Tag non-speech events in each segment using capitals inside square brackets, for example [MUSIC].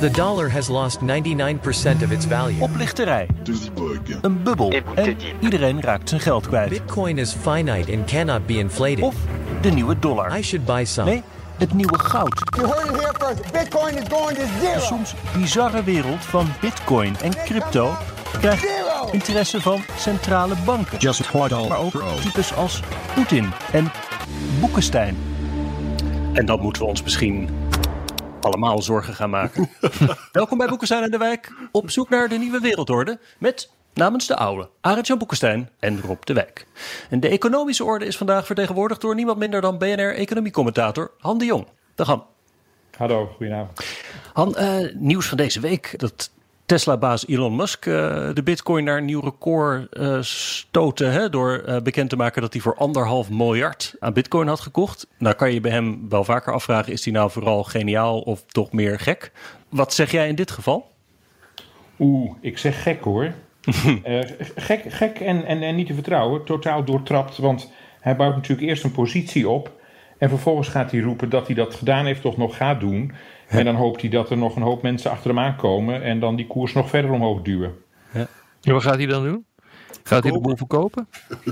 The dollar has lost 99% of its value. Oplichterij. Een bubbel. En iedereen raakt zijn geld kwijt. Bitcoin is finite and cannot be inflated. Of de nieuwe dollar. I should buy some. Nee, het nieuwe goud. You heard it here first. Bitcoin is going to De soms bizarre wereld van bitcoin en crypto krijgt interesse van centrale banken. Maar ook types als Poetin en Boekenstein. En dan moeten we ons misschien allemaal zorgen gaan maken. [LAUGHS] Welkom bij Boekenstein en de Wijk. Op zoek naar de nieuwe wereldorde. Met namens de oude Arend-Jan Boekenstein en Rob de Wijk. En de economische orde is vandaag vertegenwoordigd door niemand minder dan BNR-economiecommentator Han de Jong. Dag Han. Hallo, goedenavond. Han, eh, nieuws van deze week. Dat Tesla-baas Elon Musk eh, de bitcoin naar een nieuw record eh stoten. Hè, door eh, bekend te maken dat hij voor anderhalf miljard aan bitcoin had gekocht. Nou kan je bij hem wel vaker afvragen, is hij nou vooral geniaal of toch meer gek? Wat zeg jij in dit geval? Oeh, ik zeg gek hoor. [LAUGHS] Gek gek en, en, en niet te vertrouwen, totaal doortrapt. Want hij bouwt natuurlijk eerst een positie op. En vervolgens gaat hij roepen dat hij dat gedaan heeft of nog gaat doen. En dan hoopt hij dat er nog een hoop mensen achter hem aankomen. En dan die koers nog verder omhoog duwen. Ja, wat gaat hij dan doen? Gaat hij de boel verkopen? [LAUGHS]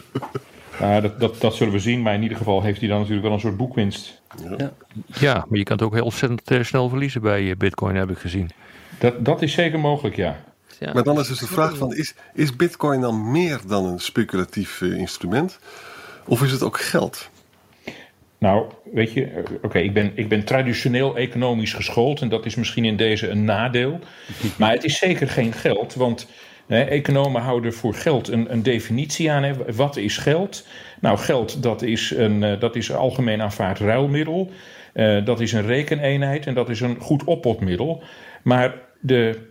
Nou, dat, dat, dat zullen we zien. Maar in ieder geval heeft hij dan natuurlijk wel een soort boekwinst. Ja, maar je kan het ook heel ontzettend eh, snel verliezen bij eh, Bitcoin, heb ik gezien. Dat, dat is zeker mogelijk, ja. Ja. Maar dan is dus de vraag van, is, is bitcoin dan meer dan een speculatief eh, instrument? Of is het ook geld? Nou, weet je, eh, oké, ik, ben, ik ben traditioneel economisch geschoold en dat is misschien in deze een nadeel. [LAUGHS] Maar het is zeker geen geld, want hè, economen houden voor geld een, een definitie aan. Hè. Wat is geld? Nou, geld dat is een, eh, dat is een algemeen aanvaard ruilmiddel. Eh, dat is een rekeneenheid en dat is een goed oppotmiddel. Maar de,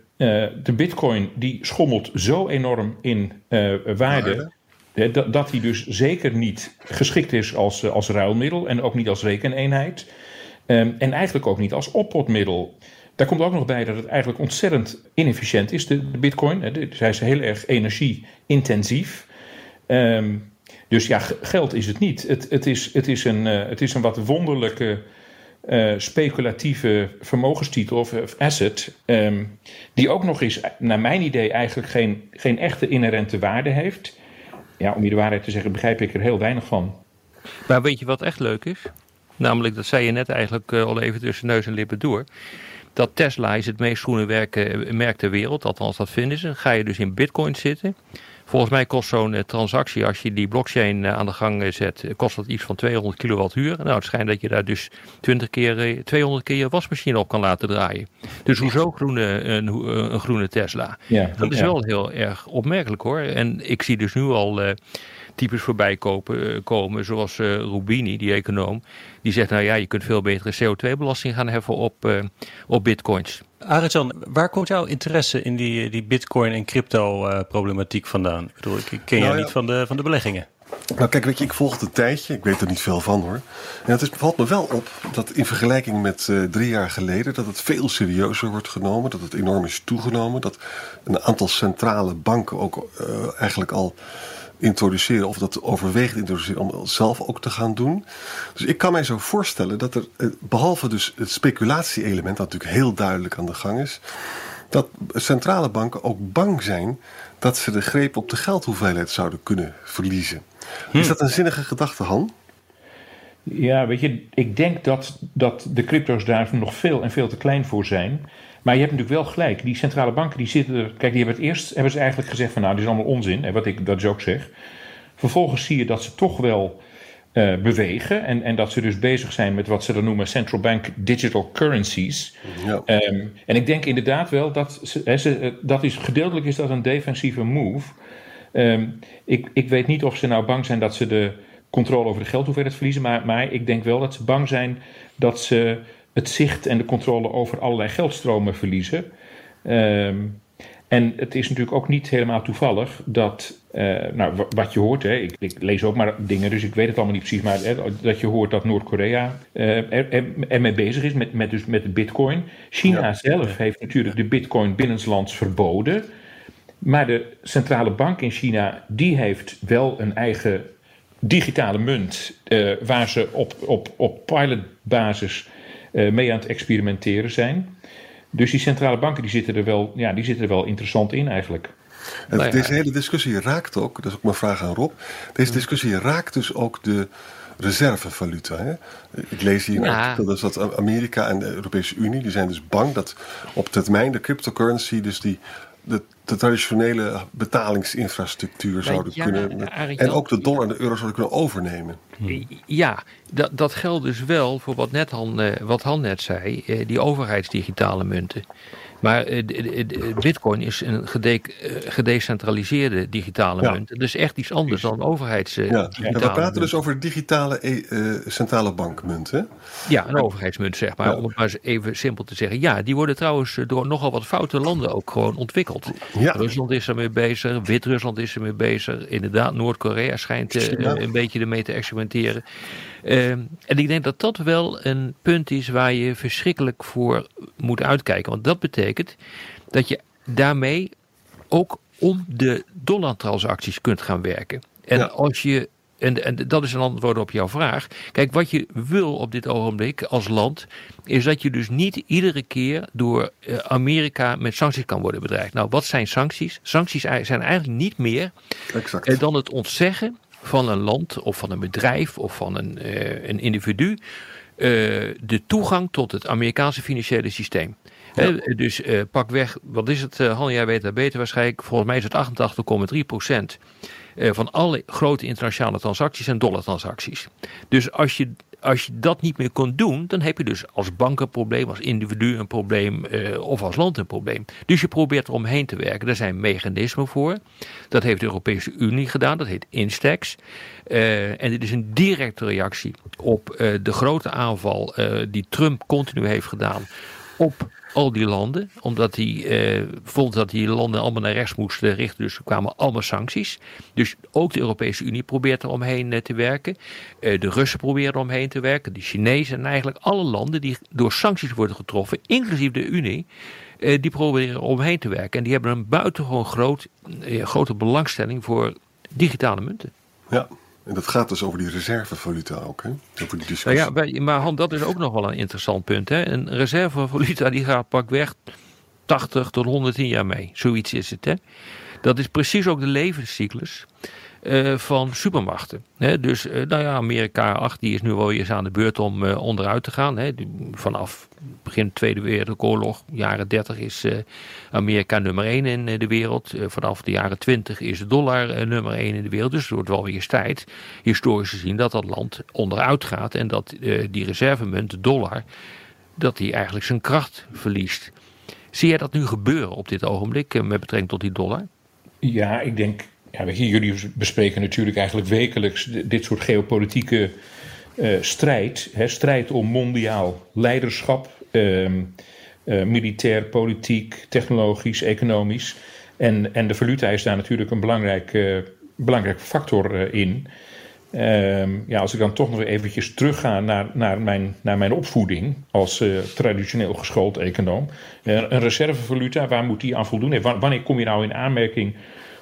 de bitcoin die schommelt zo enorm in waarde. Dat, hij dus zeker niet geschikt is als, eh, als ruilmiddel en ook niet als rekeneenheid. Ehm, en eigenlijk ook niet als oppotmiddel. Daar komt ook nog bij dat het eigenlijk ontzettend inefficiënt is, de, de bitcoin. Hij is heel erg energie-intensief. Ehm, dus ja, geld is het niet. Het, het, is, het, is, een, eh, het is een wat wonderlijke eh, speculatieve vermogenstitel of, of asset. ehm, die ook nog eens, naar mijn idee, eigenlijk geen, geen echte inherente waarde heeft. Ja, om je de waarheid te zeggen, begrijp ik er heel weinig van. Maar weet je wat echt leuk is? Namelijk, dat zei je net eigenlijk eh, al even tussen neus en lippen door. Dat Tesla is het meest groene werken, merk ter wereld, althans dat vinden ze. Ga je dus in bitcoin zitten. Volgens mij kost zo'n eh, transactie, als je die blockchain eh, aan de gang eh, zet, kost dat iets van 200 kilowattuur. Nou, het schijnt dat je daar dus 20 keer, eh, 200 keer je wasmachine op kan laten draaien. Dus hoezo groene, een, een groene Tesla? Ja, Dat is ja. wel heel erg opmerkelijk hoor. En ik zie dus nu al eh, types voorbij kopen, komen, zoals eh, Rubini, die econoom. Die zegt, nou ja, je kunt veel betere CO2-belasting gaan heffen op, op bitcoins. Arend-Jan, waar komt jouw interesse in die, die bitcoin en crypto eh, problematiek vandaan? Ik bedoel, ik ken Nou ja. niet van de, van de beleggingen. Nou kijk, weet je, ik volg het een tijdje. Ik weet er niet veel van hoor. En het is, valt me wel op dat in vergelijking met eh, drie jaar geleden... dat het veel serieuzer wordt genomen. Dat het enorm is toegenomen. Dat een aantal centrale banken ook eh, eigenlijk al introduceren... of dat overweegt introduceren om het zelf ook te gaan doen. Dus ik kan mij zo voorstellen dat er, eh, behalve dus het speculatie-element... dat natuurlijk heel duidelijk aan de gang is... dat centrale banken ook bang zijn dat ze de greep op de geldhoeveelheid zouden kunnen verliezen. Is dat een zinnige gedachte, Han? Ja, weet je, ik denk dat, dat de crypto's daar nog veel en veel te klein voor zijn. Maar je hebt natuurlijk wel gelijk. Die centrale banken die zitten er. Kijk, die hebben het eerst hebben ze eigenlijk gezegd van nou, dit is allemaal onzin. En wat ik dat is ook zeg. Vervolgens zie je dat ze toch wel eh, bewegen. En, en dat ze dus bezig zijn met wat ze dan noemen central bank digital currencies. Ja. Ehm, en ik denk inderdaad wel dat ze, ze, eh, dat is gedeeltelijk is dat een defensieve move. Ehm, ik, ik weet niet of ze nou bang zijn dat ze de controle over de geldhoeveelheid verliezen. Maar, maar ik denk wel dat ze bang zijn dat ze het zicht en de controle over allerlei geldstromen verliezen. Ehm, en het is natuurlijk ook niet helemaal toevallig dat, eh, nou, wa- wat je hoort, hè, ik, ik lees ook maar dingen, dus ik weet het allemaal niet precies, maar hè, dat je hoort dat Noord-Korea eh, er, er, ermee bezig is met, met, dus met de bitcoin. China Ja. zelf heeft natuurlijk de bitcoin binnenlands verboden. Maar de centrale bank in China, die heeft wel een eigen digitale munt, eh, waar ze op, op, op pilotbasis mee aan het experimenteren zijn. Dus die centrale banken die zitten, er wel, ja, die zitten er wel interessant in eigenlijk. En Nou. Deze hele discussie raakt ook, dat is ook mijn vraag aan Rob. Deze discussie raakt dus ook de reservevaluta. Hè? Ik lees hier een artikel dus dat Amerika en de Europese Unie die zijn dus bang dat op termijn de cryptocurrency, dus die, de, de traditionele betalingsinfrastructuur zouden ja, kunnen. Arie En ook de dollar en de euro zouden kunnen overnemen. Ja, dat, dat geldt dus wel voor wat, net Han, eh, wat Han net zei, eh, die overheidsdigitale munten. Maar eh, Bitcoin is een gede- eh, gedecentraliseerde digitale Ja. munt. Dat is echt iets anders dan Ja, overheidsdigitale en we praten munt. dus over digitale eh, eh, centrale bankmunt. Hè? Ja, een overheidsmunt zeg maar. Ja. Om het maar eens even simpel te zeggen. Ja, die worden trouwens eh, door nogal wat foute landen ook gewoon ontwikkeld. Ja. Rusland is ermee bezig, Wit-Rusland is ermee bezig. Inderdaad, Noord-Korea schijnt eh, een beetje ermee te experimenteren. Ehm, en ik denk dat dat wel een punt is waar je verschrikkelijk voor moet uitkijken. Want dat betekent dat je daarmee ook om de dollartransacties kunt gaan werken. En Ja. als je. En, en dat is een antwoord op jouw vraag. Kijk, wat je wil op dit ogenblik als land, is dat je dus niet iedere keer door eh, Amerika met sancties kan worden bedreigd. Nou, wat zijn sancties? Sancties zijn eigenlijk niet meer Exact. eh, dan het ontzeggen van een land of van een bedrijf of van een, eh, een individu eh, de toegang tot het Amerikaanse financiële systeem. Hè, dus eh, pak weg, wat is het, eh, Han, jij weet dat beter waarschijnlijk. Volgens mij is het 88,3 procent eh, van alle grote internationale transacties zijn dollartransacties. Dus als je, als je dat niet meer kon doen, dan heb je dus als bank een probleem, als individu een probleem eh, of als land een probleem. Dus je probeert er omheen te werken. Daar zijn mechanismen voor. Dat heeft de Europese Unie gedaan, dat heet Instex. Eh, en dit is een directe reactie op eh, de grote aanval die Trump continu heeft gedaan op al die landen. Omdat hij eh, vond dat die landen allemaal naar rechts moesten richten. Dus er kwamen allemaal sancties. Dus ook de Europese Unie probeert er omheen eh, te werken. Eh, de Russen proberen er omheen te werken. De Chinezen en eigenlijk alle landen die door sancties worden getroffen, inclusief de Unie. eh, die proberen er omheen te werken. En die hebben een buitengewoon groot, eh, grote belangstelling voor digitale munten. Ja, en dat gaat dus over die reservevaluta ook. Hè? Over die Nou discussie. ja, wij- maar Han, dat is ook nog wel een interessant punt. Hè? Een reservevaluta die gaat pakweg 80 tot 110 jaar mee. Zoiets is het. Hè? Dat is precies ook de levenscyclus eh, van supermachten. Dus eh, nou ja, Amerika 8 die is nu wel eens aan de beurt om eh, onderuit te gaan. Die- Vanaf begin Tweede Wereldoorlog, jaren 30 is Amerika nummer 1 in de wereld. Vanaf de jaren 20 is de dollar nummer 1 in de wereld. Dus het wordt wel weer tijd, historisch gezien, dat dat land onderuit gaat. En dat die reservemunt, de dollar, dat die eigenlijk zijn kracht verliest. Zie jij dat nu gebeuren op dit ogenblik met betrekking tot die dollar? Ja, ik denk. Ja, weet jullie bespreken natuurlijk eigenlijk wekelijks dit soort geopolitieke eh, strijd. Hè, strijd om mondiaal leiderschap, ehm, eh, militair, politiek, technologisch, economisch. En, en de valuta is daar natuurlijk een belangrijk, eh, belangrijk factor eh, in. Ehm, ja, als ik dan toch nog eventjes terugga naar, naar, mijn, naar mijn opvoeding als traditioneel geschoold econoom. Een reservevaluta, waar moet die aan voldoen? Wa- Wanneer kom je nou in aanmerking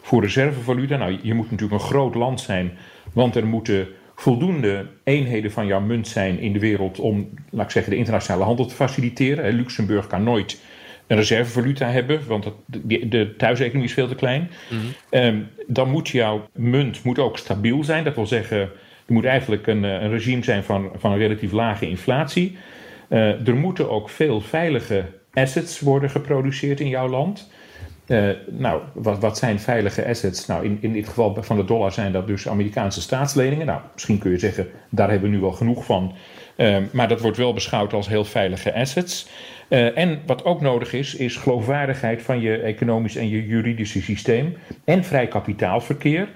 voor reservevaluta? Nou, je moet natuurlijk een groot land zijn, want er moeten voldoende eenheden van jouw munt zijn in de wereld om, laat ik zeggen, de internationale handel te faciliteren. Luxemburg kan nooit een reservevaluta hebben, want de, de thuiseconomie is veel te klein. Ehm, dan moet jouw munt moet ook stabiel zijn. Dat wil zeggen, er moet eigenlijk een, eh, een regime zijn van, van een relatief lage inflatie. Eh, er moeten ook veel veilige assets worden geproduceerd in jouw land. Eh, nou, wat, wat zijn veilige assets? Nou, in, in dit geval van de dollar zijn dat dus Amerikaanse staatsleningen. Nou, misschien kun je zeggen, daar hebben we nu wel genoeg van. Eh, maar dat wordt wel beschouwd als heel veilige assets. Eh, en wat ook nodig is, is geloofwaardigheid van je economisch en je juridische systeem. En vrij kapitaalverkeer.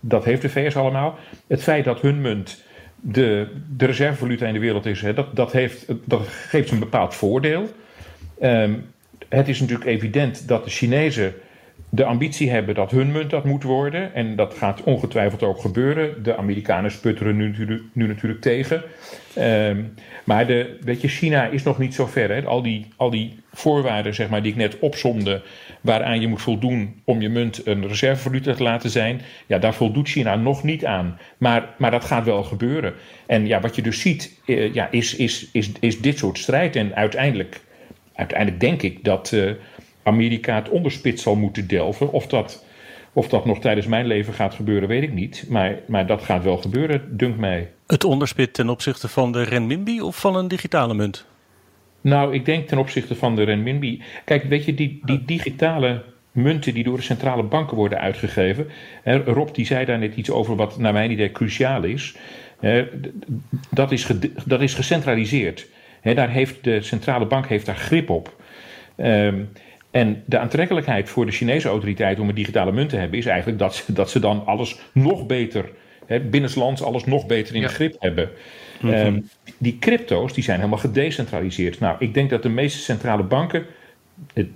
Dat heeft de VS allemaal. Het feit dat hun munt de, de reservevaluta in de wereld is, hè, dat, dat, heeft, dat geeft een bepaald voordeel. Ehm, het is natuurlijk evident dat de Chinezen de ambitie hebben dat hun munt dat moet worden. En dat gaat ongetwijfeld ook gebeuren. De Amerikanen sputteren nu, nu natuurlijk tegen. Ehm, maar de, weet je, China is nog niet zo ver. Hè? Al, die, al die voorwaarden zeg maar, die ik net opzomde, waaraan je moet voldoen om je munt een reservevaluta te laten zijn, ja, daar voldoet China nog niet aan. Maar, maar dat gaat wel gebeuren. En ja, wat je dus ziet, eh, ja, is, is, is, is dit soort strijd. En uiteindelijk, uiteindelijk denk ik dat. Uh, Amerika het onderspit zal moeten delven. Of dat, of dat nog tijdens mijn leven gaat gebeuren, weet ik niet. Maar, maar dat gaat wel gebeuren, dunkt mij. Het onderspit ten opzichte van de renminbi of van een digitale munt? Nou, ik denk ten opzichte van de renminbi. Kijk, weet je, die, die digitale munten die door de centrale banken worden uitgegeven. Hè, Rob die zei daar net iets over wat naar mijn idee cruciaal is. Hè, dat, is dat is gecentraliseerd. Daar heeft de centrale bank heeft daar grip op. Um, en de aantrekkelijkheid voor de Chinese autoriteit om een digitale munt te hebben, is eigenlijk dat ze, dat ze dan alles nog beter, hè, binnenlands alles nog beter in ja. grip hebben. Mm -hmm. die crypto's die zijn helemaal gedecentraliseerd. Nou, ik denk dat de meeste centrale banken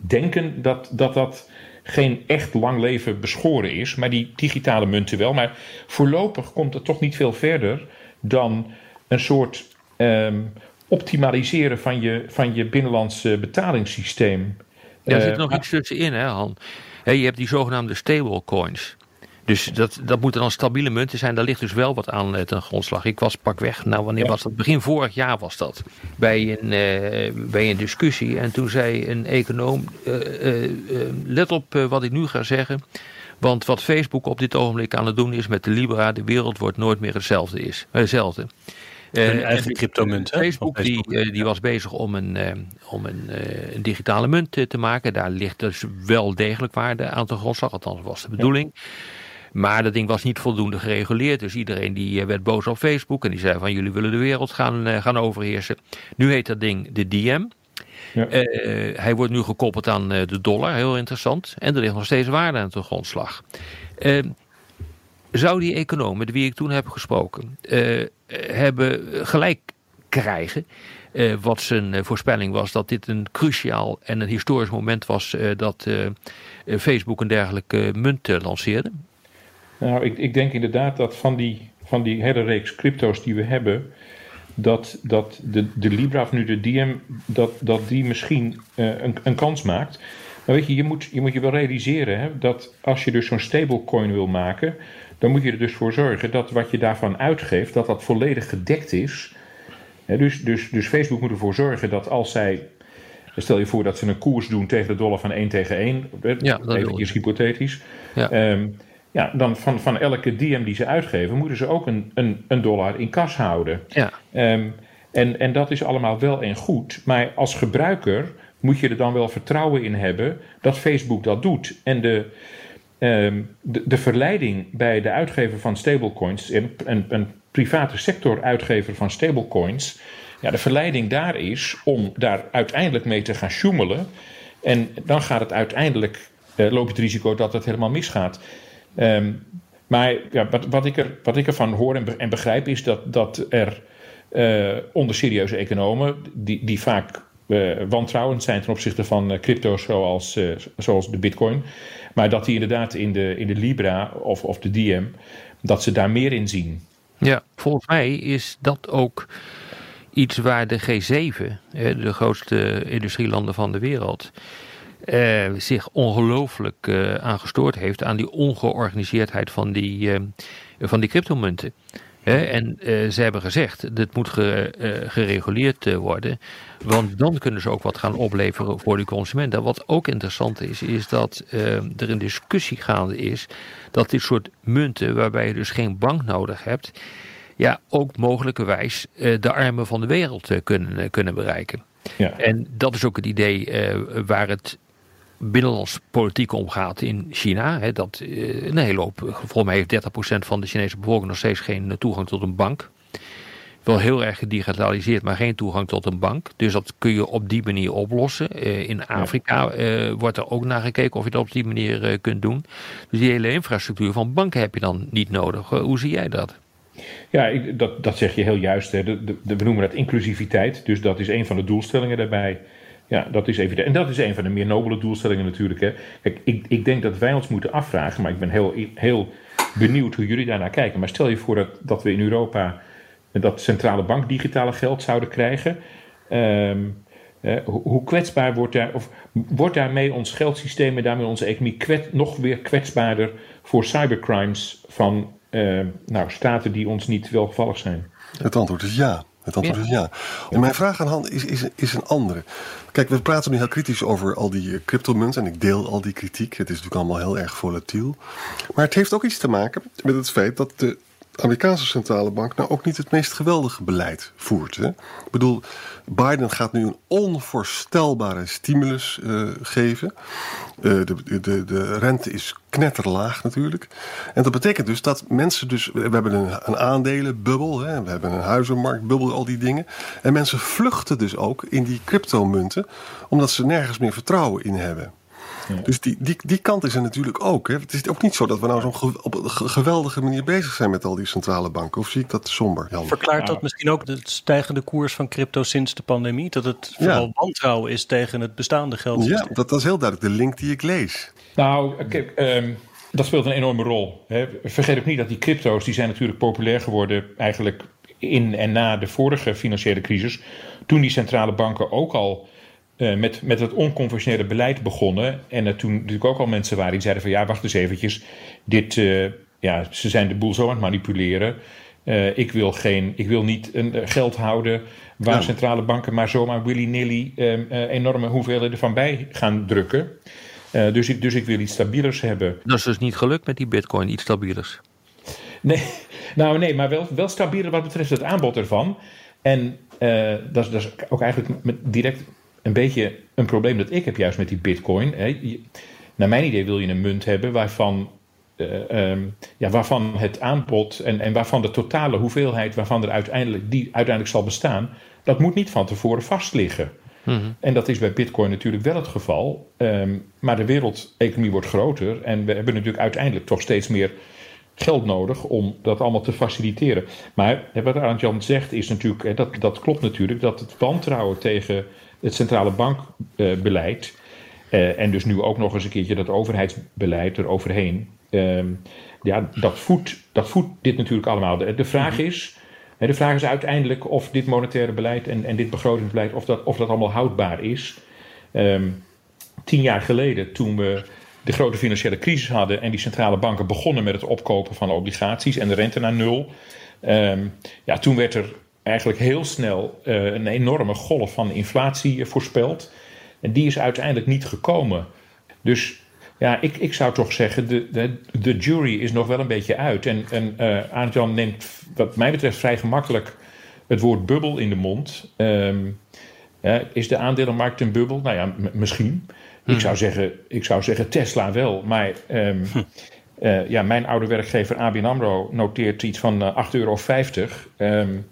denken dat dat, dat geen echt lang leven beschoren is, maar die digitale munten wel. Maar voorlopig komt het toch niet veel verder dan een soort um, optimaliseren van je, van je binnenlandse betalingssysteem. Daar zit nog iets tussenin, hè, Han. je hebt die zogenaamde stablecoins. Dus dat, dat moeten dan stabiele munten zijn. Daar ligt dus wel wat aan uh, ten grondslag. Ik was pakweg, nou wanneer was dat? Begin vorig jaar was dat. Bij een, uh, bij een discussie. En toen zei een econoom, uh, let op wat ik nu ga zeggen. Want wat Facebook op dit ogenblik aan het doen is met de Libra, de wereld wordt nooit meer hetzelfde. Is, hetzelfde. Een eigen cryptomunt. Facebook, Facebook die, die was bezig om een, om een, een digitale munt te maken. Daar ligt dus wel degelijk waarde aan de grondslag. Althans, was de bedoeling. Maar dat ding was niet voldoende gereguleerd. Dus iedereen die werd boos op Facebook. En die zei van jullie willen de wereld gaan, gaan overheersen. Nu heet dat ding de DM. Ja. Uh, hij wordt nu gekoppeld aan de dollar, heel interessant. En er ligt nog steeds waarde aan de grondslag. Zou die economen wie ik toen heb gesproken uh, hebben gelijk krijgen? Uh, wat zijn voorspelling was dat dit een cruciaal en een historisch moment was dat Facebook een dergelijke munt lanceerde? Nou, ik, ik denk inderdaad dat van die, van die hele reeks crypto's die we hebben, dat, dat de, de Libra of nu de DM, dat, dat die misschien een, een kans maakt. Maar weet je, je moet je, moet je wel realiseren hè, dat als je dus zo'n stablecoin wil maken, dan moet je er dus voor zorgen dat wat je daarvan uitgeeft, dat dat volledig gedekt is. Dus, dus, dus Facebook moet ervoor zorgen dat als zij Stel je voor dat ze een koers doen tegen de dollar van 1 tegen 1. Ja, even hypothetisch. Ja. Um, ja, dan van, van elke DM die ze uitgeven, moeten ze ook een, een, een dollar in kas houden. Ja. Um, en, en dat is allemaal wel en goed. Maar als gebruiker moet je er dan wel vertrouwen in hebben dat Facebook dat doet. En de, um, de, de, verleiding bij de uitgever van stablecoins, een, een, een private sector uitgever van stablecoins, ja, de verleiding daar is om daar uiteindelijk mee te gaan sjoemelen. En dan gaat het uiteindelijk, uh, het risico dat het helemaal misgaat. Um, maar ja, wat, wat, ik er, wat ik ervan hoor en, en begrijp is dat, dat er uh, onder serieuze economen, die, die vaak wantrouwend zijn ten opzichte van uh, crypto's zoals, zoals de bitcoin, maar dat die inderdaad in de, in de Libra of, of de DM, dat ze daar meer in zien. Ja, volgens mij is dat ook iets waar de G7, de grootste industrielanden van de wereld, uh, zich ongelooflijk uh, aan gestoord heeft aan die ongeorganiseerdheid van die, van die cryptomunten. En ze hebben gezegd, dit moet gereguleerd worden, want dan kunnen ze ook wat gaan opleveren voor de consumenten. Wat ook interessant is, is dat er een discussie gaande is dat dit soort munten, waarbij je dus geen bank nodig hebt, ja, ook mogelijkerwijs de armen van de wereld kunnen, kunnen bereiken. Ja. En dat is ook het idee waar het binnenlands politiek omgaat in China. Hè, dat uh, een hele hoop, volgens mij heeft 30% van de Chinese bevolking nog steeds geen toegang tot een bank. Wel heel erg gedigitaliseerd, maar geen toegang tot een bank. Dus dat kun je op die manier oplossen. Uh, in Afrika uh, wordt er ook naar gekeken of je dat op die manier kunt doen. Dus die hele infrastructuur van banken heb je dan niet nodig. hoe zie jij dat? Ja, ik, dat, dat zeg je heel juist. Hè. De, de, we noemen dat inclusiviteit. Dus dat is een van de doelstellingen daarbij. Ja, dat is evident. En dat is een van de meer nobele doelstellingen natuurlijk. Hè. Kijk, ik, ik denk dat wij ons moeten afvragen, maar ik ben heel, heel benieuwd hoe jullie daarnaar kijken. Maar stel je voor dat, dat we in Europa dat centrale bank digitale geld zouden krijgen. Ehm, hoe kwetsbaar wordt daar, of wordt daarmee ons geldsysteem en daarmee onze economie nog weer kwetsbaarder voor cybercrimes van uh, nou, staten die ons niet welgevallig zijn? Het antwoord is ja. Het antwoord is ja. En mijn vraag aan Han is, is, is een andere. Kijk, we praten nu heel kritisch over al die eh, cryptomunten en ik deel al die kritiek. Het is natuurlijk allemaal heel erg volatiel. Maar het heeft ook iets te maken met het feit dat de Amerikaanse centrale bank nou ook niet het meest geweldige beleid voert. Hè? Ik bedoel, Biden gaat nu een onvoorstelbare stimulus uh, geven. Uh, de, de, de rente is knetterlaag natuurlijk. En dat betekent dus dat mensen dus... We hebben een, een aandelenbubbel, hè? we hebben een huizenmarktbubbel, al die dingen. En mensen vluchten dus ook in die cryptomunten... omdat ze nergens meer vertrouwen in hebben. Dus die, die, die kant is er natuurlijk ook. Hè. Het is ook niet zo dat we nou zo'n op een geweldige manier bezig zijn met al die centrale banken. Of zie ik dat somber? Jan? Verklaart dat misschien ook de stijgende koers van crypto sinds de pandemie? Dat het vooral wantrouwen is tegen het bestaande geld? Ja, dat, dat is heel duidelijk de link die ik lees. Nou, kijk, um, dat speelt een enorme rol. Hè. Vergeet ook niet dat die crypto's, die zijn natuurlijk populair geworden eigenlijk in en na de vorige financiële crisis. Toen die centrale banken ook al uh, met, met het onconventionele beleid begonnen. En er toen natuurlijk ook al mensen waren die zeiden van ja, wacht eens eventjes. Dit, uh, ja, ze zijn de boel zo aan het manipuleren. Uh, ik, wil geen, ik wil niet een, geld houden waar ja. centrale banken maar zomaar willy-nilly enorme hoeveelheden van bij gaan drukken. dus, ik, dus ik wil iets stabielers hebben. Dat is dus niet gelukt met die bitcoin, iets stabielers. Nee, [LAUGHS] nou nee, maar wel, wel stabieler wat betreft het aanbod ervan. En dat, is, dat is ook eigenlijk met direct een beetje een probleem dat ik heb juist met die bitcoin. Hè. Naar mijn idee wil je een munt hebben waarvan, uh, um, ja, waarvan het aanbod en, en waarvan de totale hoeveelheid waarvan er uiteindelijk, die uiteindelijk zal bestaan, dat moet niet van tevoren vast liggen. Mm-hmm. En dat is bij Bitcoin natuurlijk wel het geval. Um, maar de wereldeconomie wordt groter en we hebben natuurlijk uiteindelijk toch steeds meer geld nodig om dat allemaal te faciliteren. Maar wat Arend Jan zegt is natuurlijk, dat, dat klopt natuurlijk, dat het wantrouwen tegen het centrale bankbeleid. Uh, en dus nu ook nog eens een keertje dat overheidsbeleid eroverheen. Uh, ja, dat voedt, dat voedt dit natuurlijk allemaal. De, vraag mhm. is. De vraag is uiteindelijk of dit monetaire beleid en, en dit begrotingsbeleid, of dat, of dat allemaal houdbaar is. Um, tien jaar geleden, toen we de grote financiële crisis hadden en die centrale banken begonnen met het opkopen van obligaties en de rente naar nul. Um, ja, toen werd er eigenlijk heel snel uh, een enorme golf van inflatie voorspeld. En die is uiteindelijk niet gekomen. Dus ja, ik, ik zou toch zeggen, de, de, de jury is nog wel een beetje uit. En, en uh, neemt wat mij betreft vrij gemakkelijk het woord bubbel in de mond. Um, ja, is de aandelenmarkt een bubbel? Nou ja, misschien. Ik, hmm. zou zeggen, ik zou zeggen Tesla wel. Maar um, uh, ja, mijn oude werkgever ABN AMRO noteert iets van uh, 8,50 euro. Um,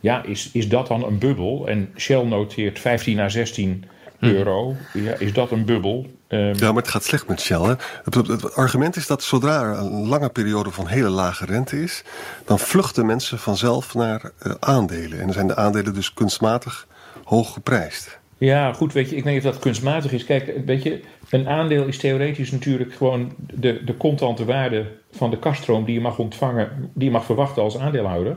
ja, is, is dat dan een bubbel? En Shell noteert 15 à 16 hm. euro. Ja, is dat een bubbel? Um, ja, maar het gaat slecht met Shell. Hè? Het, het, argument is dat zodra er een lange periode van hele lage rente is, dan vluchten mensen vanzelf naar uh, aandelen. En dan zijn de aandelen dus kunstmatig hoog geprijsd. Ja, goed, weet je, ik weet niet of dat kunstmatig is. Kijk, weet je, een aandeel is theoretisch natuurlijk gewoon de, de contante waarde van de kaststroom die je mag ontvangen, die je mag verwachten als aandeelhouder.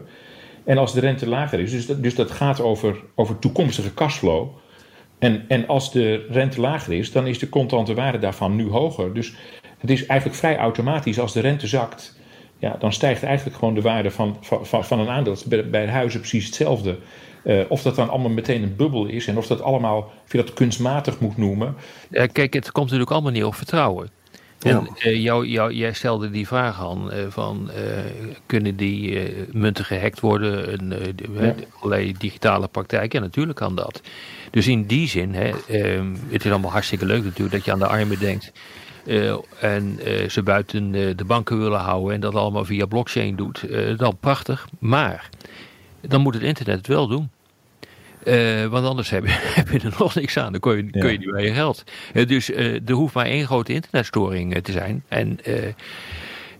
En als de rente lager is, dus dat, dus dat gaat over, over toekomstige cashflow. En, en als de rente lager is, dan is de contante waarde daarvan nu hoger. Dus het is eigenlijk vrij automatisch. Als de rente zakt, ja, dan stijgt eigenlijk gewoon de waarde van, van, van een aandeel. Bij, bij huizen precies hetzelfde. Uh, of dat dan allemaal meteen een bubbel is en of dat allemaal, of je dat kunstmatig moet noemen. Ja, kijk, het komt natuurlijk allemaal niet op vertrouwen. En uh, jou, jou, jij stelde die vraag aan uh, van uh, kunnen die munten gehackt worden, en, ja. allerlei digitale praktijken. Ja, natuurlijk kan dat. Dus in die zin, hè, ehm, het is allemaal hartstikke leuk natuurlijk dat je aan de armen denkt. en ze buiten de banken willen houden en dat allemaal via blockchain doet. dan prachtig. Maar dan moet het internet het wel doen. Uh, want anders heb je, [LAUGHS] heb je, er nog niks aan. Dan kun je, kun je niet bij je geld. Uh, dus uh, er hoeft maar één grote internetstoring te zijn. En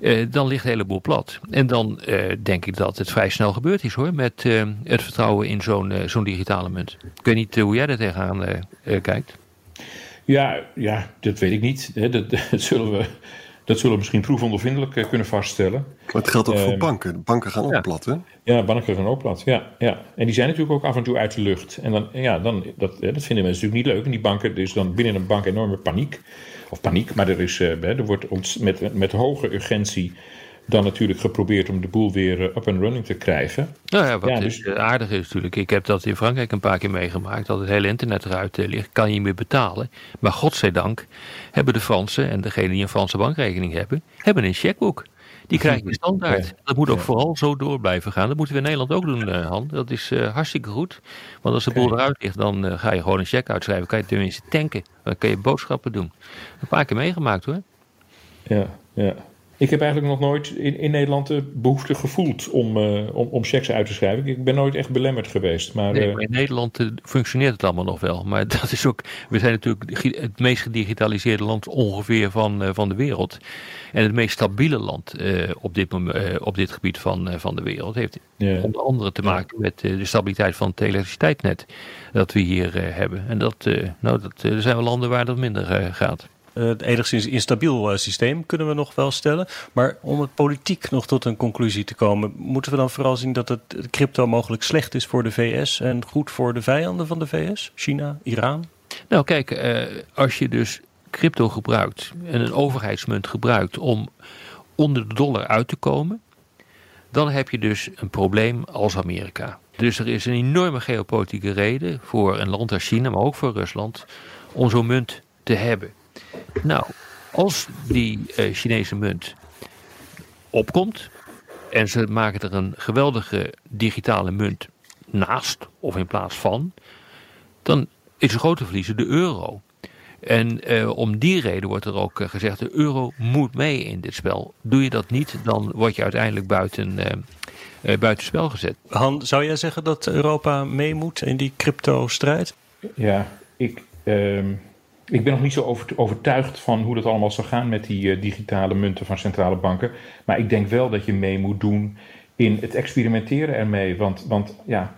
eh, dan ligt een heleboel plat. En dan eh, denk ik dat het vrij snel gebeurd is hoor, met eh, het vertrouwen in zo'n eh, zo'n digitale munt. Ik weet niet eh, hoe jij daar tegenaan eh, eh, kijkt. Ja, ja, dat weet ik niet. [LAUGHS] Dat, zullen we, dat zullen we misschien proefondervindelijk eh, kunnen vaststellen. Maar het geldt ook voor Ehm, banken. Banken gaan ook ja. plat, hè? Ja, banken gaan ook plat. Ja, ja. En die zijn natuurlijk ook af en toe uit de lucht. En dan, ja, dan, dat, hè, dat vinden mensen natuurlijk niet leuk. En die banken, er is dan binnen een bank enorme paniek. Of paniek, maar er, is, eh, er wordt met, met hoge urgentie dan natuurlijk geprobeerd om de boel weer eh, up and running te krijgen. Nou ja, wat Ja, dus- eh, aardig is natuurlijk, ik heb dat in Frankrijk een paar keer meegemaakt, dat het hele internet eruit eh, ligt, kan je niet meer betalen. Maar godzijdank hebben de Fransen en degenen die een Franse bankrekening hebben, hebben een checkboek. Die krijg je [LAUGHS] standaard. Ja. Dat moet ook vooral zo door blijven gaan. Dat moeten we in Nederland ook doen, Han. Dat is hartstikke goed. Want als de boel eruit ligt, dan ga je gewoon een check uitschrijven. Kan je tenminste tanken. Dan kan je boodschappen doen. Een paar keer meegemaakt hoor. Ja, ja. Ik heb eigenlijk nog nooit in, in Nederland de behoefte gevoeld om, eh, om, om checks uit te schrijven. Ik ben nooit echt belemmerd geweest. Maar, Nee, eh, maar in Nederland eh, functioneert het allemaal nog wel. Maar [LAUGHS] dat is ook. We zijn natuurlijk het meest gedigitaliseerde land ongeveer van, van de wereld. En het meest stabiele land op, dit, op dit gebied van, van de wereld. Heeft Ja. onder andere te maken met de stabiliteit van het elektriciteitsnet. Dat we hier hebben. En dat, nou, dat, er zijn wel landen waar dat minder gaat. Eh, Het enigszins instabiel eh, systeem kunnen we nog wel stellen. Maar om het politiek nog tot een conclusie te komen, moeten we dan vooral zien dat het crypto mogelijk slecht is voor de VS en goed voor de vijanden van de VS? China, Iran? Nou, kijk, eh, als je dus crypto gebruikt en een overheidsmunt gebruikt om onder de dollar uit te komen, dan heb je dus een probleem als Amerika. Dus er is een enorme geopolitieke reden voor een land als China, maar ook voor Rusland, om zo'n munt te hebben. Nou, als die eh, Chinese munt opkomt en ze maken er een geweldige digitale munt naast of in plaats van, dan is een grote verliezer de euro. En eh, om die reden wordt er ook eh, gezegd: de euro moet mee in dit spel. Doe je dat niet, dan word je uiteindelijk buiten, eh eh, buitenspel gezet. Han, zou jij zeggen dat Europa mee moet in die crypto-strijd? Ja, ik, ehm, ik ben nog niet zo over, overtuigd van hoe dat allemaal zal gaan met die eh, digitale munten van centrale banken. Maar ik denk wel dat je mee moet doen in het experimenteren ermee. Want, want ja,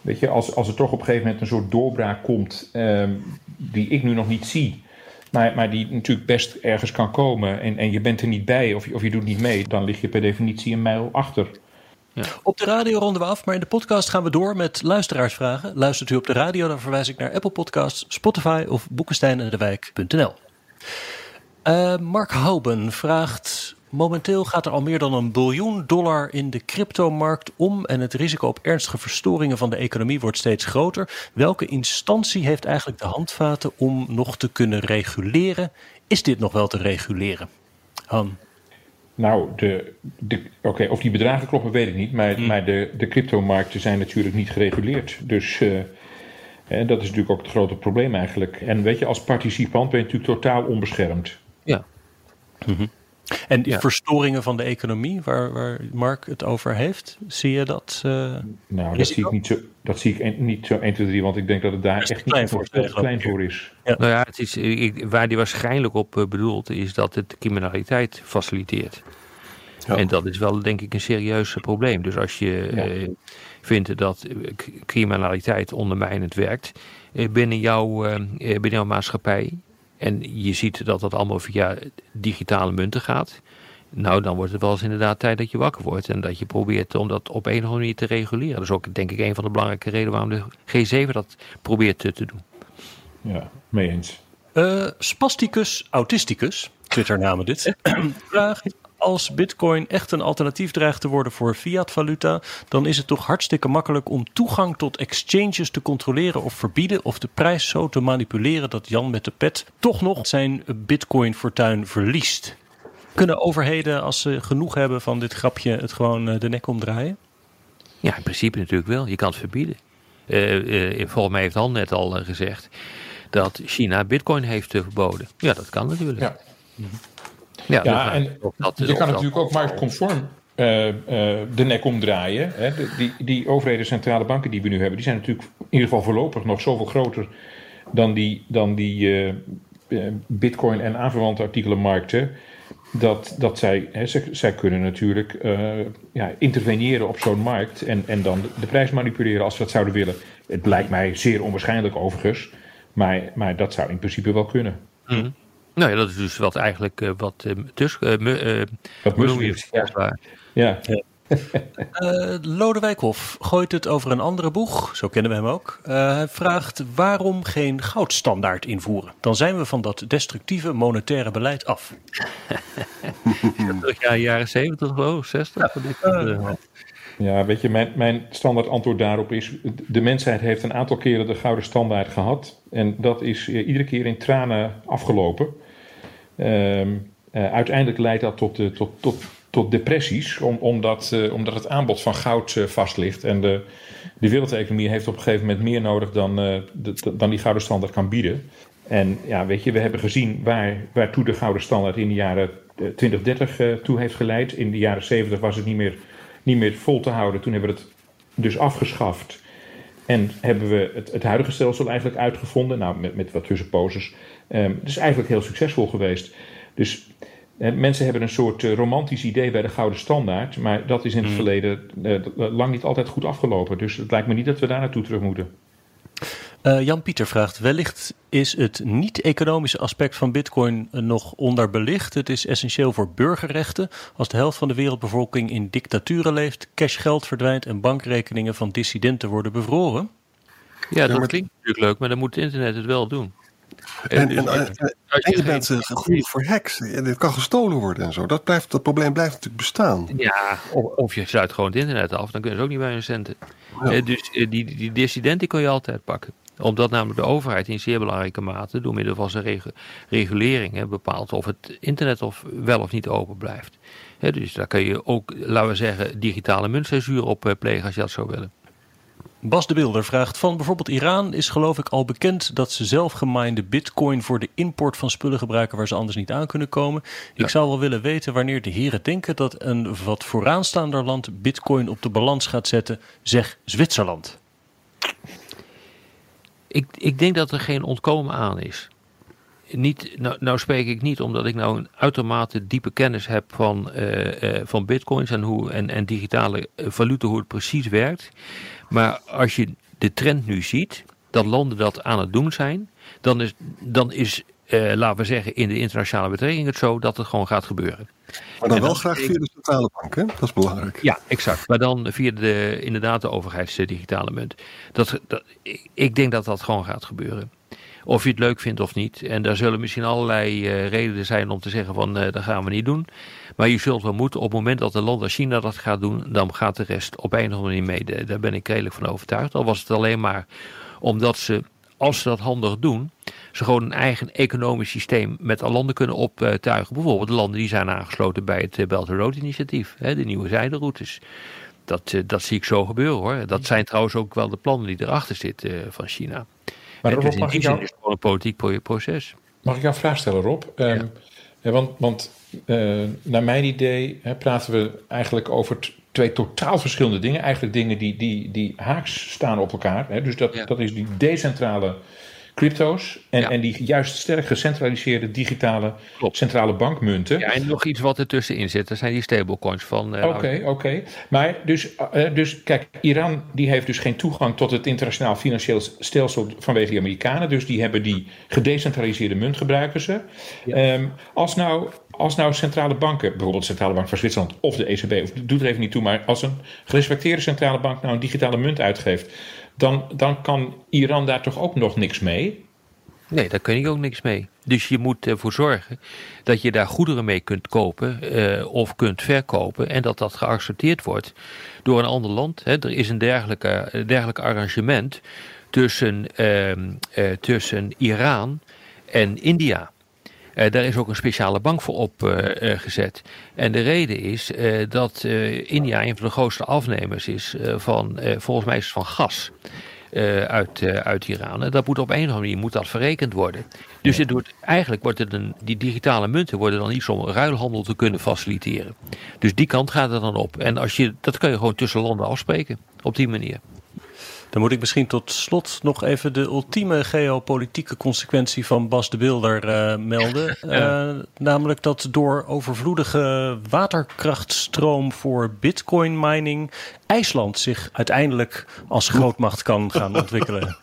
weet je, als, als er toch op een gegeven moment een soort doorbraak komt ehm, die ik nu nog niet zie. Maar, maar die natuurlijk best ergens kan komen en, en je bent er niet bij of of je doet niet mee, dan lig je per definitie een mijl achter. Op de radio ronden we af, maar in de podcast gaan we door met luisteraarsvragen. Luistert u op de radio, dan verwijs ik naar Apple Podcasts, Spotify of boekensteinendewijk.nl. Eh Mark Houben vraagt... Momenteel gaat er al meer dan een biljoen dollar in de cryptomarkt om... en het risico op ernstige verstoringen van de economie wordt steeds groter. Welke instantie heeft eigenlijk de handvaten om nog te kunnen reguleren? Is dit nog wel te reguleren? Han. Nou, de, de, oké, of die bedragen kloppen, weet ik niet. Maar, maar de, de cryptomarkten zijn natuurlijk niet gereguleerd. Dus eh, eh, dat is natuurlijk ook het grote probleem eigenlijk. En weet je, als participant ben je natuurlijk totaal onbeschermd. Ja. En die Ja. verstoringen van de economie, waar, waar Mark het over heeft, zie je dat? eh, Nou, dat zie, ik niet zo, dat zie ik niet zo 1, 2, 3, want ik denk dat het daar echt niet klein voor, voor, te klein voor is. Nou ja, het is, ik, waar die waarschijnlijk op eh, bedoelt, is dat het criminaliteit faciliteert. Ja. En dat is wel, denk ik, een serieus probleem. Dus als je Ja. eh, vindt dat criminaliteit ondermijnend werkt binnen, jouw, binnen jouw maatschappij. En je ziet dat dat allemaal via digitale munten gaat. Nou, dan wordt het wel eens inderdaad tijd dat je wakker wordt. En dat je probeert om dat op een of andere manier te reguleren. Dat is ook, denk ik, een van de belangrijke redenen waarom de G7 dat probeert te, te doen. Ja, mee eens. Eh, Spasticus Autisticus, Twitter-namen dit, [CLEARS THROAT] vraagt... Als bitcoin echt een alternatief dreigt te worden voor fiat-valuta... dan is het toch hartstikke makkelijk om toegang tot exchanges te controleren of verbieden... of de prijs zo te manipuleren dat Jan met de pet toch nog zijn bitcoin-fortuin verliest. Kunnen overheden, als ze genoeg hebben van dit grapje... het gewoon eh, de nek omdraaien? Ja, in principe natuurlijk wel. Je kan het verbieden. Eh, eh, volgens mij heeft Han net al gezegd dat China bitcoin heeft verboden. Ja, dat kan natuurlijk. Ja. Ja, en dat- je kan natuurlijk ook marktconform eh, eh, de nek omdraaien. Hè. De- die, die overheden, centrale banken die we nu hebben, die zijn natuurlijk in ieder geval voorlopig nog zoveel groter dan die, dan die eh, bitcoin en aanverwante artikelenmarkten. dat, dat zij, hè, zij, zij kunnen natuurlijk ja, interveneren op zo'n markt en, en dan de, de prijs manipuleren als ze dat zouden willen. Het lijkt mij zeer onwaarschijnlijk overigens, maar, maar dat zou in principe wel kunnen. Mhm. Nou ja, dat is dus wat eigenlijk uh, wat uh, Tusk, uh, uh, Wat Musk ja. ja. Uh, [LAUGHS] Lodewijk Hof gooit het over een andere boeg, zo kennen we hem ook. Uh, hij vraagt waarom geen goudstandaard invoeren. Dan zijn we van dat destructieve monetaire beleid af. [LAUGHS] ja, jaren 70 geloof ik, 60. Ja, ja, weet je, mijn, mijn standaard antwoord daarop is... de mensheid heeft een aantal keren de gouden standaard gehad. En dat is iedere keer in tranen afgelopen. Um, uh, uiteindelijk leidt dat tot, tot, tot, tot depressies, om, omdat, uh, omdat het aanbod van goud vast ligt. En de, de wereldeconomie heeft op een gegeven moment meer nodig dan, dan die gouden standaard kan bieden. En ja, weet je, we hebben gezien waar, waartoe de gouden standaard in de jaren 2030 toe heeft geleid. In de jaren 70 was het niet meer, niet meer vol te houden. Toen hebben we het dus afgeschaft. En hebben we het, het huidige stelsel eigenlijk uitgevonden. Nou, met, met wat tussenposes. Um, het is eigenlijk heel succesvol geweest. Dus eh, mensen hebben een soort uh, romantisch idee bij de gouden standaard. Maar dat is in het mm. verleden uh, lang niet altijd goed afgelopen. Dus het lijkt me niet dat we daar naartoe terug moeten. Jan-Pieter vraagt: wellicht is het niet-economische aspect van Bitcoin nog onderbelicht. Het is essentieel voor burgerrechten. Als de helft van de wereldbevolking in dictaturen leeft, cashgeld verdwijnt en bankrekeningen van dissidenten worden bevroren. Ja, dat klinkt natuurlijk leuk, maar dan moet het internet het wel doen. En, en, en, en je bent gevoelig voor hacks. En dit kan gestolen worden en zo. Dat, blijft, dat probleem blijft natuurlijk bestaan. Ja, of, of je sluit gewoon het internet af. Dan kunnen ze ook niet bij hun centen. Ja. Dus die, die dissidenten kun je altijd pakken omdat namelijk de overheid in zeer belangrijke mate door middel van zijn regu regulering hè, bepaalt of het internet of wel of niet open blijft. Hè, dus daar kun je ook, laten we zeggen, digitale muntcensuur op plegen als je dat zou willen. Bas de Wilder vraagt van bijvoorbeeld Iran is geloof ik al bekend dat ze zelf geminde bitcoin voor de import van spullen gebruiken waar ze anders niet aan kunnen komen. Ja. Ik zou wel willen weten wanneer de heren denken dat een wat vooraanstaander land bitcoin op de balans gaat zetten, zeg Zwitserland. Ik, ik denk dat er geen ontkomen aan is. Niet, nou, nou spreek ik niet omdat ik nou een uitermate diepe kennis heb van, uh, uh, van bitcoins en, hoe, en, en digitale valuta, hoe het precies werkt. Maar als je de trend nu ziet, dat landen dat aan het doen zijn, dan is, dan is uh, laten we zeggen, in de internationale betrekking het zo dat het gewoon gaat gebeuren. Maar dan, dan wel graag via de centrale bank, hè? Dat is belangrijk. Ja, exact. Maar dan via de, inderdaad de overheidsdigitale munt. Dat, dat, ik denk dat dat gewoon gaat gebeuren. Of je het leuk vindt of niet. En daar zullen misschien allerlei uh, redenen zijn om te zeggen van uh, dat gaan we niet doen. Maar je zult wel moeten, op het moment dat een land als China dat gaat doen, dan gaat de rest op een of andere manier mee. Daar ben ik redelijk van overtuigd. Al was het alleen maar omdat ze, als ze dat handig doen, ze gewoon een eigen economisch systeem met al landen kunnen optuigen. Bijvoorbeeld de landen die zijn aangesloten bij het Belt and Road initiatief, hè, de nieuwe zijderoutes. Dat, dat zie ik zo gebeuren hoor. Dat zijn trouwens ook wel de plannen die erachter zitten van China. Maar dus in die zin is gewoon een politiek proces. Mag ik jou een vraag stellen, Rob? Ja. Um, want, want uh, naar mijn idee hè, praten we eigenlijk over twee totaal verschillende dingen. Eigenlijk dingen die, die, die haaks staan op elkaar. Hè. Dus dat, ja. dat is die decentrale crypto's en, ja. en die juist sterk gecentraliseerde digitale Klopt. centrale bankmunten. Ja, en nog iets wat ertussenin zit, dat zijn die stablecoins van... Oké, uh, oké. Okay, okay. Maar dus, uh, dus kijk, Iran die heeft dus geen toegang tot het internationaal financieel stelsel vanwege de Amerikanen. Dus die hebben die gedecentraliseerde munt gebruiken ze. Ja. Um, als nou als nou centrale banken, bijvoorbeeld de Centrale Bank van Zwitserland of de ECB, of doet er even niet toe, maar als een gerespecteerde centrale bank nou een digitale munt uitgeeft, dan, dan kan Iran daar toch ook nog niks mee? Nee, daar kun je ook niks mee. Dus je moet ervoor zorgen dat je daar goederen mee kunt kopen uh, of kunt verkopen en dat dat geaccepteerd wordt door een ander land. Er is een dergelijke, dergelijk arrangement tussen, uh, uh, tussen Iran en India. Uh, daar is ook een speciale bank voor opgezet. Uh, en de reden is dat India een van de grootste afnemers is van, volgens mij is het van gas. uit, uit Iran. En dat moet op een of andere manier moet dat verrekend worden. Dus het wordt, eigenlijk wordt het een, die digitale munten worden dan iets om ruilhandel te kunnen faciliteren. Dus die kant gaat er dan op. En als je, dat kun je gewoon tussen landen afspreken op die manier. Dan moet ik misschien tot slot nog even de ultieme geopolitieke consequentie van Bas de Wilder uh, melden. [LAUGHS] Uh, namelijk dat door overvloedige waterkrachtstroom voor bitcoin mining IJsland zich uiteindelijk als grootmacht kan gaan [LAUGHS] ontwikkelen.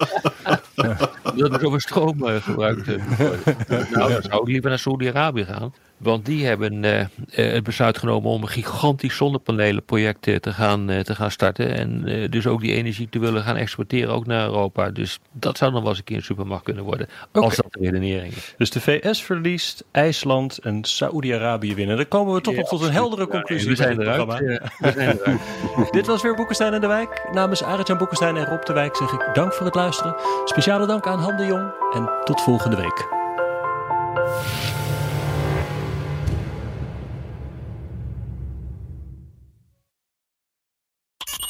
ja. Dat is over stroom uh, gebruikt. [LAUGHS] nou, dan zou ik liever naar Saudi-Arabië gaan. Want die hebben uh, het besluit genomen om een gigantisch zonnepanelenproject te, gaan, uh, te gaan starten. En uh, dus ook die energie te willen gaan exporteren, ook naar Europa. Dus dat zou dan wel eens een keer een supermacht kunnen worden. Okay. Als dat de redenering is. Dus de VS verliest, IJsland en Saoedi-Arabië winnen. Dan komen we toch ja, nog tot een heldere conclusie. Ja, we zijn eruit. we zijn eruit. Dit was weer Boekenstein in de Wijk. Namens Arjan Boekenstein en Rob de Wijk zeg ik dank voor het luisteren. Speciale dank aan Han de Jong en tot volgende week.